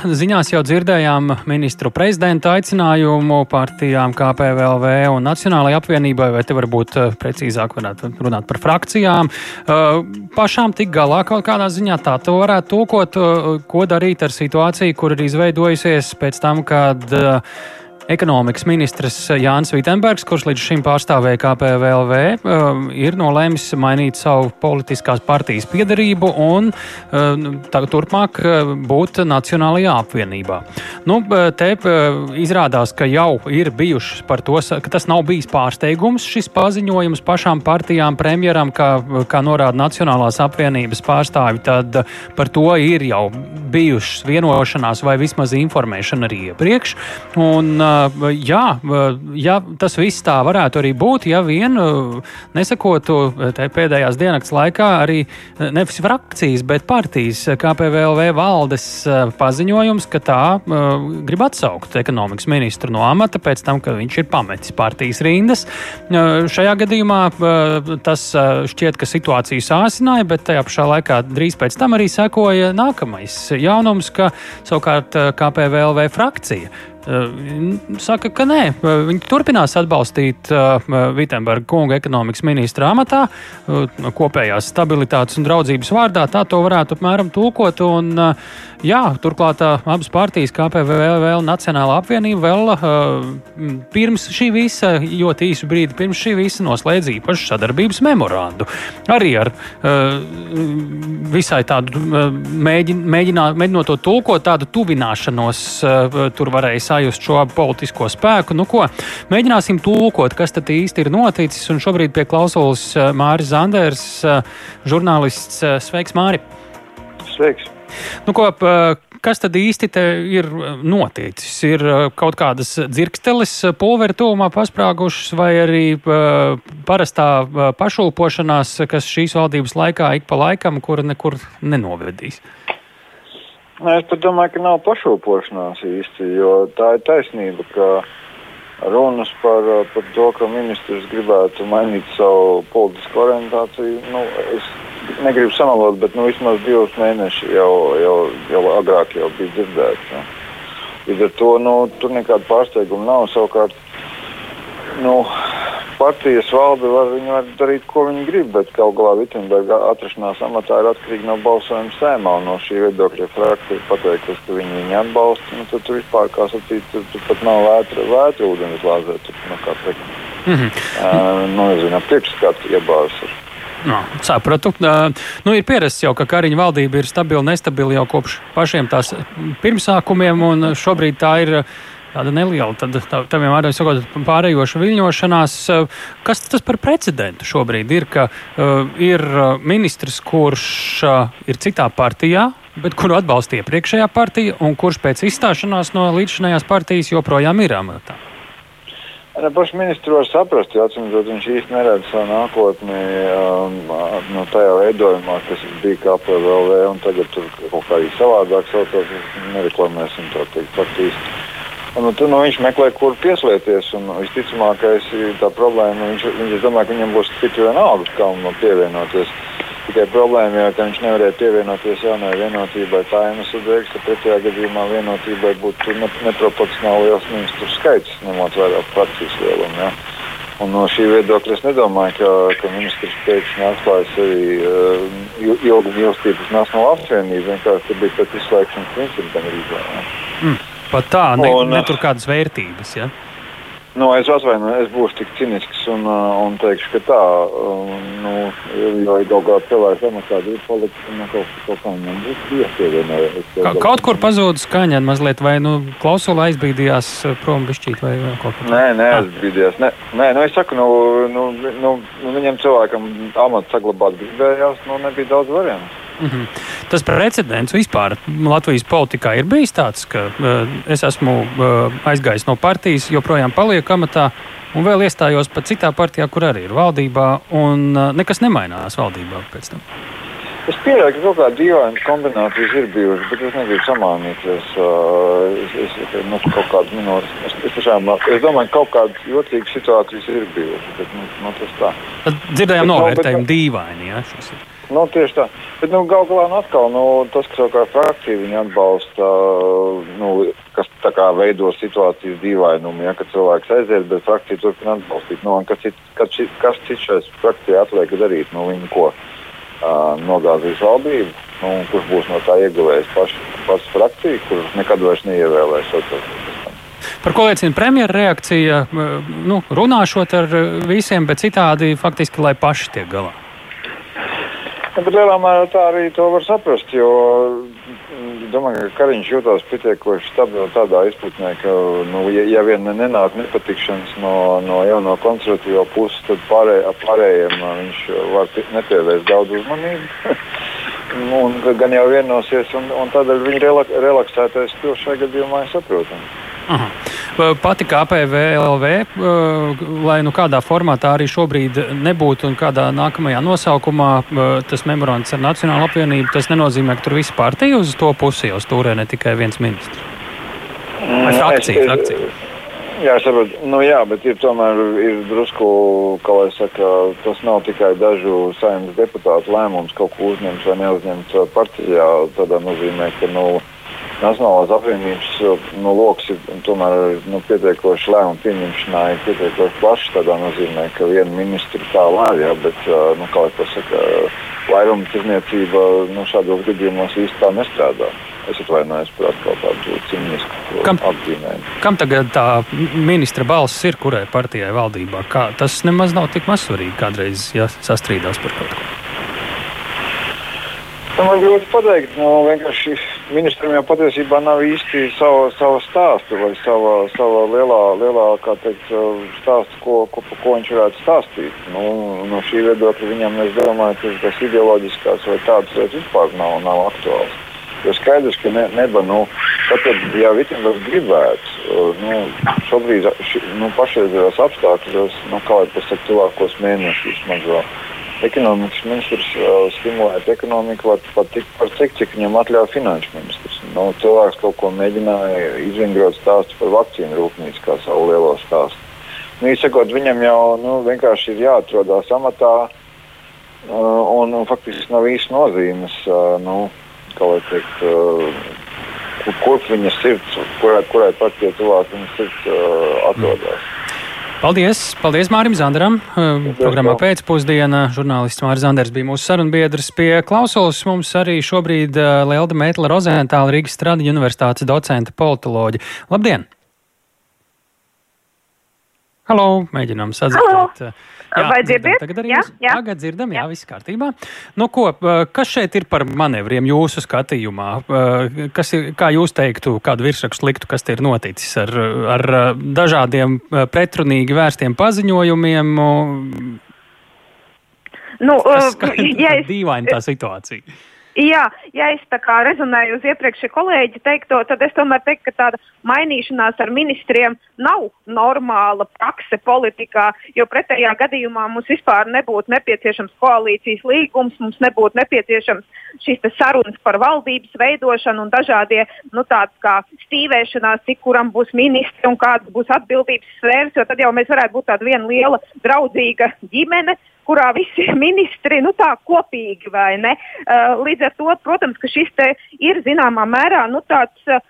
Ziņās jau dzirdējām ministru prezidenta aicinājumu partijām KPVLV un Nacionālajai apvienībai, vai te varbūt eh, precīzāk varētu runāt par frakcijām. Eh, pašām tik galā kaut kādā ziņā tā to varētu tulkot, eh, ko darīt ar situāciju, kur ir izveidojusies pēc tam, kad Ekonomikas ministrs Jānis Vitsenbergs, kurš līdz šim pārstāvēja KPVLV, um, ir nolēmis mainīt savu politiskās partijas piedarību un um, turpmāk uh, būt Nacionālajā apvienībā. Nu, te izrādās, ka jau ir bijušas par to, ka tas nav bijis pārsteigums šis paziņojums pašām partijām, premjeram, kā, kā norāda Nacionālās apvienības pārstāvi, tad par to ir jau bijušas vienošanās vai vismaz informēšana arī iepriekš. Un, uh, jā, ja tas viss tā varētu arī būt, ja vien nesakotu pēdējās dienas laikā arī nevis frakcijas, bet partijas KPVLV valdes paziņojums, ka tā grib atsaukt ekonomikas ministru no amata pēc tam, kad viņš ir pametis partijas rindas. Šajā gadījumā tas šķiet, ka situāciju sāsināja, bet tajā pašā laikā drīz pēc tam arī sekoja nākamais jaunums, ka savukārt KPVLV frakcija saka, ka nē, viņi turpinās atbalstīt Vitsenberga kunga ekonomikas ministra amatā, kopējās stabilitātes un draudzības vārdā. Tā to varētu apmēram tulkot. Un, jā, turklāt abas partijas, KPVL un Nacionāla apvienība, vēl pirms šī visa, ļoti īsu brīdi pirms šī visa noslēdz īpašu sadarbības memorandu. Arī ar visai tādu mēģinot to tulkot, tādu tuvināšanos tur varēja sajust šo politisko spēku. Nu, ko, mēģināsim tulkot, kas tad īsti ir noticis. Un šobrīd pie klausulas eh, Māris Zanders, eh, žurnālists. Eh, sveiks, Māri! Sveiks! Nu, ko, kas tad īsti ir noticis? Ir kaut kādas dzirksteles pulveri tūmā pasprāgušas, vai arī parastā pašūpošanās, kas šīs valdības laikā ik pa laikam, kur nekur nenovedīs? Nē, es pat domāju, ka nav pašopošanās īsti, jo tā ir taisnība, ka runas par, par to, ka ministrs gribētu mainīt savu politisko orientāciju, nu, es negribu samalot, bet nu, vismaz divus mēnešus jau, jau, jau agrāk jau bija dzirdēts. Ja. Līdz ar to nu, tur nekāda pārsteiguma nav. Savukārt, nu, partijas valde var, var darīt, ko viņi grib, bet galu galā Vitsenberga atrašanās amatā ir atkarīga no balsojuma sēmā. No šī viedokļa frakcija pateiks, ka viņi viņu atbalsta. Nu, tad tur vispār, kā sacīt, tur, tur pat nav vētra, vētra ūdens glāzē. Tur, nu, kā teikt, mm -hmm. uh, nu, nezinu, priekšskats iebāzes. No, sapratu. Uh, nu, ir pierasts jau, ka Kariņa valdība ir stabila, nestabila jau kopš pašiem tās pirmsākumiem, un šobrīd tā ir tāda neliela, tad vienmēr ir sakot, pārējoša viļņošanās. Kas tas par precedentu šobrīd ir, ka uh, ir ministrs, kurš uh, ir citā partijā, bet kuru atbalsta iepriekšējā partija, un kurš pēc izstāšanās no līdzšinējās partijas joprojām ir amatā? Pašu ministru var saprast, jo atcīmredzot, viņš īsti neredz savu nākotni um, no tajā veidojumā, kas bija KPVL, un tagad tur kaut kā arī savādāk saucās. Nereklamēsim to teikt pat īsti. Un, nu, nu, viņš meklē, kur pieslēgties. Visticamākais ir tā problēma. Viņš, viņš es domāju, ka viņam būs tik vienalga, kā man pievienoties. Tikai problēma ir, ka viņš nevarēja pievienoties jaunajai vienotībai. Tā iemesla dēļ, ka pretējā gadījumā vienotībai būtu ne, neproporcionāli liels ministru skaits, ņemot vērā frakcijas lielumu. Ja? Un no šī viedokļa es nedomāju, ka, ka ministrs pēkšņi atklājas arī uh, ilgu mīlestības nacionālo apvienību. Vienkārši tas bija pēc izslēgšanas principa gan arī. Ja? Mm. Pat tā, ne, un, ne tur kādas vērtības. Ja? Nu, es atvainojos, es būšu tik cinisks un, uh, un teikšu, ka tā, nu, jo ir kaut kāda cilvēka amatā, ir politika, nu, kaut, kaut kā viņam būtu jāpievienojas. Ka, kaut kur pazuda skaņa mazliet, vai, nu, klausula aizbīdījās uh, prom bišķīt vai kaut ko. Nē, nē, aizbīdījās. Nē, nē, nu, es saku, nu, nu, nu, nu viņam cilvēkam amatu saglabāt gribējās, nu, nebija daudz variantu. Mm -hmm. Tas precedents vispār Latvijas politikā ir bijis tāds, ka uh, es esmu uh, aizgājis no partijas, joprojām palieku amatā. Un vēl iestājos pat citā partijā, kur arī ir valdībā, un uh, nekas nemainās valdībā pēc tam. Es pieļauju, ka kaut kāda dīvaina kombinācijas ir bijušas, bet es negribu samānīties. Uh, es, es, nu, kaut minūtes, es, es, tiešām, es domāju, ka kaut kādas jūtīgas situācijas ir bijušas. Bet, nu, nu, tas tā. Tad dzirdējām novērtējumu dīvaini. Ja. Nu, tieši tā. Bet nu, galu galā nu, atkal, nu, tas, kas savukārt frakcija viņa atbalsta, nu, kas tā kā veido situācijas dīvainumu, ja, kad cilvēks aiziet, bet frakcija turpina atbalstīt. Nu, kas, cit, kas, kas cits šai frakcijai atliek darīt? Nu, viņi ko uh, nogāzīs valdību, nu, kurš būs no tā ieguvējis paši, pats frakcija, kurš nekad vairs neievēlēs. Par ko liecina premjera reakcija? Nu, runāšot ar visiem, bet citādi faktiski, lai paši tiek galā. Ja, bet lielā mērā tā arī to var saprast, jo mm, domāju, ka Kariņš jutās pietiekoši stabili tādā izpratnē, ka, nu, ja, ja vien nenāk nepatikšanas no, no jauno konservatīvo puses, tad pārēj, pārējiem viņš var nepievērst daudz uzmanību. un, gan jau vienosies, un, un tādēļ viņa relak, relaksētais stils šajā gadījumā saprotams. Pati KPVLV, lai nu kādā formātā arī šobrīd nebūtu un kādā nākamajā nosaukumā tas memorands ar Nacionālo apvienību, tas nenozīmē, ka tur visi partija uz to pusi jau stūrē ne tikai viens ministrs. Vai frakcija, frakcija. Jā, es saprotu, nu, jā, bet ir tomēr ir drusku, kā lai saka, tas nav tikai dažu saimnes deputātu lēmums kaut ko uzņemt vai neuzņemt partijā. Tādā nozīmē, ka, nu, Nacionālās apvienības nu, lokus ir tomēr nu, pietiekoši lēmumu pieņemšanā, ir pietiekoši plašs. Tādā nozīmē, ka viena ministra tā lēja, bet, nu, kā jau pasaka, vairuma tirniecība nu, šādos gadījumos īstenībā nestrādā. Es atvainojos par atkal tādu cīnisku apzīmējumu. Kam tagad tā ministra balss ir, kurai partijai valdībā? Kā, tas nemaz nav tik mazsvarīgi kādreiz, ja sastrīdās par kaut ko. Man grūti pateikt, nu, vienkārši ministram jau patiesībā nav īsti sava, sava stāsta vai sava, sava lielā, lielā teikt, stāsts, ko, ko, ko viņš varētu stāstīt. Nu, no šī viedokļa viņam, es domāju, ka tas ideoloģiskās vai tādas lietas vispār nav, nav aktuāls. Jo skaidrs, ka ne, neba, nu, tad, jau Vitsenbergs gribētu, nu, šobrīd, ši, nu, pašreizējos apstākļos, nu, kā jau pasaka, tuvākos mēnešus vēl ekonomikas ministrs uh, stimulēt ekonomiku var pat tik par cik, cik viņam atļauj finanšu ministrs. Nu, cilvēks kaut ko mēģināja izvingrot stāstu par vakcīnu rūpnīcu kā savu lielo stāstu. Nu, īsakot, viņam jau nu, vienkārši ir jāatrodas amatā uh, un, un faktiski nav īsti nozīmes, uh, nu, kā lai teikt, kur, kur viņa sirds, kurai, kurai pat tie tuvāk viņa sirds atrodas. Mm. Paldies! Paldies Mārim Zandaram! Programmā pēcpusdienā žurnālists Māris Zanders bija mūsu sarunbiedrs pie klausulas. Mums arī šobrīd Lelda Mētla Rozentāla Rīgas Stradiņa universitātes docente politoloģi. Labdien! Halo! Mēģinām sadzirdēt. Halo. Jā, Vai dzirdat? Tagad arī jā, jā. Tagad dzirdam, jā, jā, viss kārtībā. Nu, ko, kas šeit ir par manevriem jūsu skatījumā? Kas ir, kā jūs teiktu, kādu virsrakstu liktu, kas te ir noticis ar, ar dažādiem pretrunīgi vērstiem paziņojumiem? Nu, kas, kā, ja es... Dīvaini tā situācija. Jā, ja es tā kā rezonēju uz iepriekšējā kolēģi teikto, tad es tomēr teiktu, ka tāda mainīšanās ar ministriem nav normāla prakse politikā, jo pretējā gadījumā mums vispār nebūtu nepieciešams koalīcijas līgums, mums nebūtu nepieciešams šīs sarunas par valdības veidošanu un dažādie nu, stīvēšanās, cik kuram būs ministri un kādas būs atbildības sfēras, jo tad jau mēs varētu būt tāda viena liela draudzīga ģimene kurā visi ministri nu, tā kopīgi vai ne. Uh, līdz ar to, protams, ka šis ir zināmā mērā nu, tāds uh,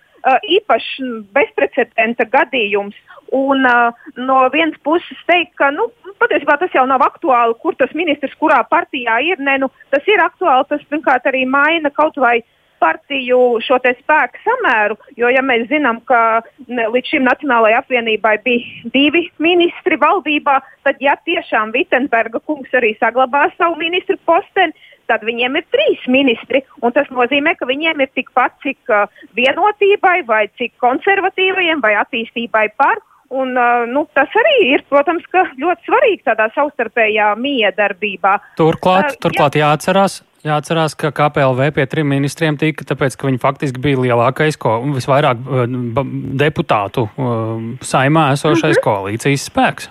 īpašs bezprecedenta gadījums. Un uh, no vienas puses teikt, ka nu, patiesībā tas jau nav aktuāli, kur tas ministrs kurā partijā ir. Ne, nu, tas ir aktuāli, tas pirmkārt arī maina kaut vai uh, partiju šo spēku samēru. Jo, ja mēs zinām, ka līdz šim Nacionālajai apvienībai bija divi ministri valdībā, tad, ja tiešām Vitsenberga kungs arī saglabās savu ministru posteni, tad viņiem ir trīs ministri. Tas nozīmē, ka viņiem ir tikpat cik uh, vienotībai, vai cik konservatīvajiem, vai attīstībai par. Un, uh, nu, tas arī ir, protams, ļoti svarīgi tādā savstarpējā miedarbībā. Turklāt, uh, turklāt jā. jāatcerās, Jāatcerās, ka KPLV pie trim ministriem tika, tāpēc, ka viņi faktiski bija lielākais, ko visvairāk uh, deputātu uh, saimā esošais mm -hmm. koalīcijas spēks.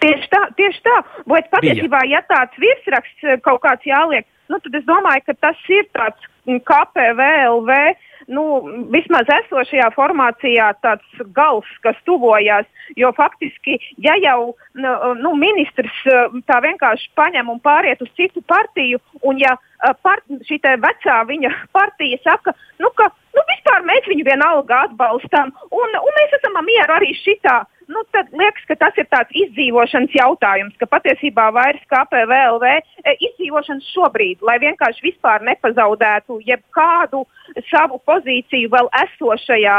Tieši tā, tieši tā. Bet patiesībā, bija. ja tāds virsraksts uh, kaut kāds jāliek, nu, tad es domāju, ka tas ir tāds KPVLV nu, vismaz esošajā formācijā tāds gals, kas tuvojās. Jo faktiski, ja jau nu, ministrs tā vienkārši paņem un pāriet uz citu partiju, un ja part, šī vecā viņa partija saka, nu, ka nu, vispār mēs viņu vienalga atbalstām, un, un mēs esam mieru arī šitā nu, tad liekas, ka tas ir tāds izdzīvošanas jautājums, ka patiesībā vairs KPVLV e, izdzīvošanas šobrīd, lai vienkārši vispār nepazaudētu jebkādu savu pozīciju vēl esošajā,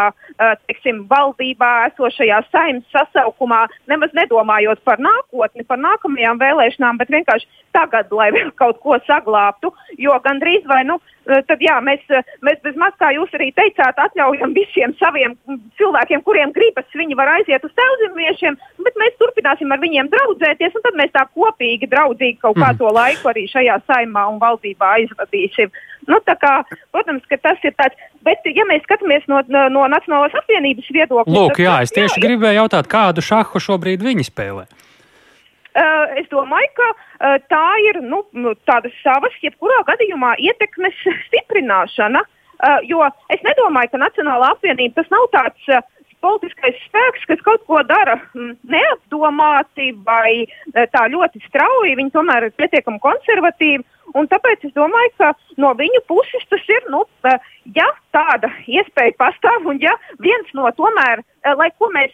teiksim, valdībā, esošajā saimnes sasaukumā, nemaz nedomājot par nākotni, par nākamajām vēlēšanām, bet vienkārši tagad, lai kaut ko saglābtu, jo gandrīz vai, nu, tad jā, mēs, mēs bez maz, kā jūs arī teicāt, atļaujam visiem saviem cilvēkiem, kuriem gribas, viņi var aiziet uz tēvzemiešiem, bet mēs turpināsim ar viņiem draudzēties, un tad mēs tā kopīgi, draudzīgi kaut kā mhm. to laiku arī šajā saimā un valdībā aizvadīsim. Nu, kā, protams, ka tas ir tāds, bet ja mēs skatāmies no, no Nacionālās apvienības viedokļa. Lūk, tad, jā, es tieši jā, gribēju jautāt, kādu šahu šobrīd viņi spēlē. Uh, es domāju, ka uh, tā ir nu, nu, tāda savas, jebkurā gadījumā ietekmes stiprināšana. Uh, jo es nedomāju, ka Nacionāla apvienība tas nav tāds uh, politiskais spēks, kas kaut ko dara neapdomāti vai tā ļoti strauji. Viņi tomēr ir pietiekami konservatīvi. Un tāpēc es domāju, ka no viņu puses tas ir, nu, ja tāda iespēja pastāv, un ja viens no tomēr, lai ko mēs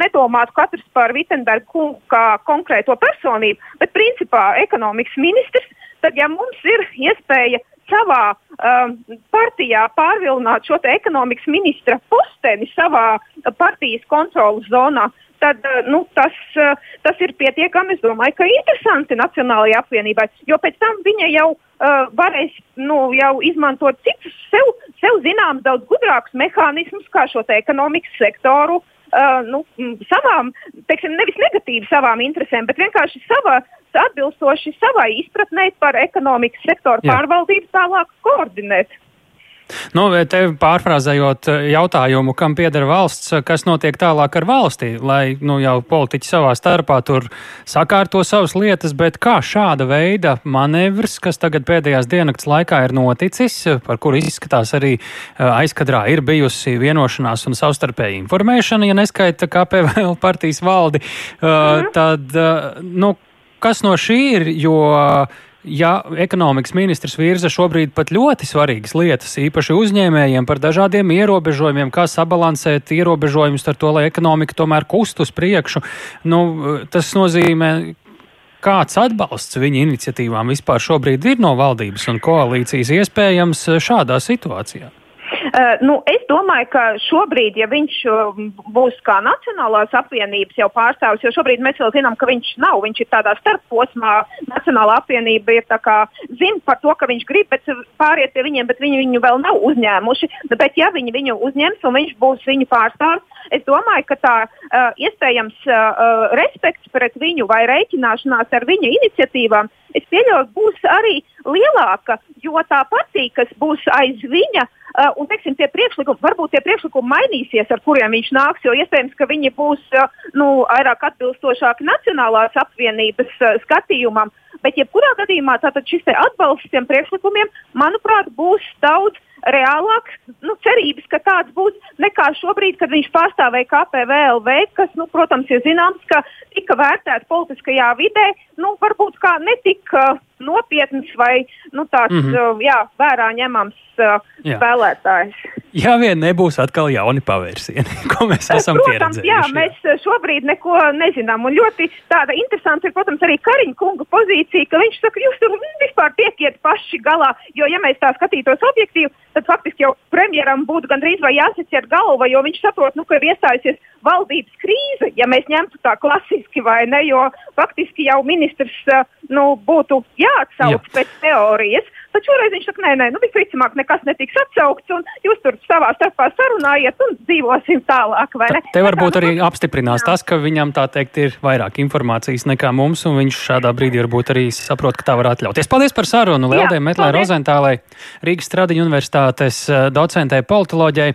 nedomātu katrs par Vitsenbergu kungu kā konkrēto personību, bet principā ekonomikas ministrs, tad ja mums ir iespēja savā um, partijā pārvilināt šo ekonomikas ministra posteni savā partijas kontrolas zonā, tad uh, nu, tas, uh, tas ir pietiekami, es domāju, ka interesanti Nacionālajai apvienībai, jo pēc tam viņa jau uh, varēs nu, jau izmantot citus sev, sev zināms daudz gudrākus mehānismus, kā šo ekonomikas sektoru uh, nu, savām, teiksim, nevis negatīvi savām interesēm, bet vienkārši sava, atbilstoši savai izpratnē par ekonomikas sektoru Jā. pārvaldību tālāk koordinēt. Nu, te pārfrāzējot eh, jautājumu, kam pieder valsts, kas notiek tālāk ar valstī, lai nu, jau politiķi savā starpā tur sakārto savas lietas, bet kā šāda veida manevrs, kas tagad pēdējās diennakts laikā ir noticis, par kuru izskatās arī eh, aizkadrā ir bijusi vienošanās un savstarpēja informēšana, ja neskaita KPVL partijas valdi, mhm. tad, nu, kas no šī ir, jo ja ekonomikas ministrs virza šobrīd pat ļoti svarīgas lietas, īpaši uzņēmējiem par dažādiem ierobežojumiem, kā sabalansēt ierobežojumus ar to, lai ekonomika tomēr kust uz priekšu, nu, tas nozīmē, kāds atbalsts viņa iniciatīvām vispār šobrīd ir no valdības un koalīcijas iespējams šādā situācijā? Uh, nu, es domāju, ka šobrīd, ja viņš uh, būs kā Nacionālās apvienības jau pārstāvis, jo šobrīd mēs vēl zinām, ka viņš nav, viņš ir tādā starposmā. Nacionālā apvienība ir kā, zina par to, ka viņš grib pāriet pie viņiem, bet viņi viņu vēl nav uzņēmuši. Bet, ja viņi viņu uzņems un viņš būs viņu pārstāvis, es domāju, ka tā uh, iespējams uh, respekts pret viņu vai rēķināšanās ar viņa iniciatīvām, es pieļauju, būs arī lielāka, jo tā partija, kas būs aiz viņa, uh, Uh, un, teiksim, tie priekšlikumi, varbūt tie priekšlikumi mainīsies, ar kuriem viņš nāks, jo iespējams, ka viņi būs uh, nu, vairāk atbilstošāki Nacionālās apvienības uh, skatījumam. Bet, jebkurā gadījumā, šis atbalsts tiem priekšlikumiem, manuprāt, būs daudz reālāks, nu, cerības, ka tāds būs nekā šobrīd, kad viņš pārstāvēja KPVLV, kas, nu, protams, ir zināms, ka tika vērtēts politiskajā vidē, nu, varbūt kā netika uh, nopietns vai nu, tāds mm -hmm. jā, vērā ņemams uh, jā. spēlētājs. Ja vien nebūs atkal jauni pavērsieni, ko mēs esam protams, pieredzējuši. Jā, mēs šobrīd neko nezinām. Un ļoti tāda interesanta ir, protams, arī Kariņa kunga pozīcija, ka viņš saka, jūs tur vispār tiekiet paši galā, jo, ja mēs tā skatītos objektīvi, tad faktiski jau premjeram būtu gandrīz vai jāsiciet galva, jo viņš saprot, nu, ka ir iestājusies valdības krīze, ja mēs ņemtu tā klasiski vai ne, jo faktiski jau ministrs nu, būtu jāatsauc Jā. pēc teorijas. Tad šoreiz viņš saka, nē, nē, nu, visticamāk, nekas netiks atsaukts, un jūs tur savā starpā sarunājiet un dzīvosim tālāk. Te, te varbūt arī nu, apstiprinās jā. tas, ka viņam tā teikt ir vairāk informācijas nekā mums, un viņš šādā brīdī varbūt arī saprot, ka tā var atļauties. Paldies par sarunu Lieldei Metlē Rozentālei, Rīgas Stradiņu universitātes eh, docentei politoloģijai.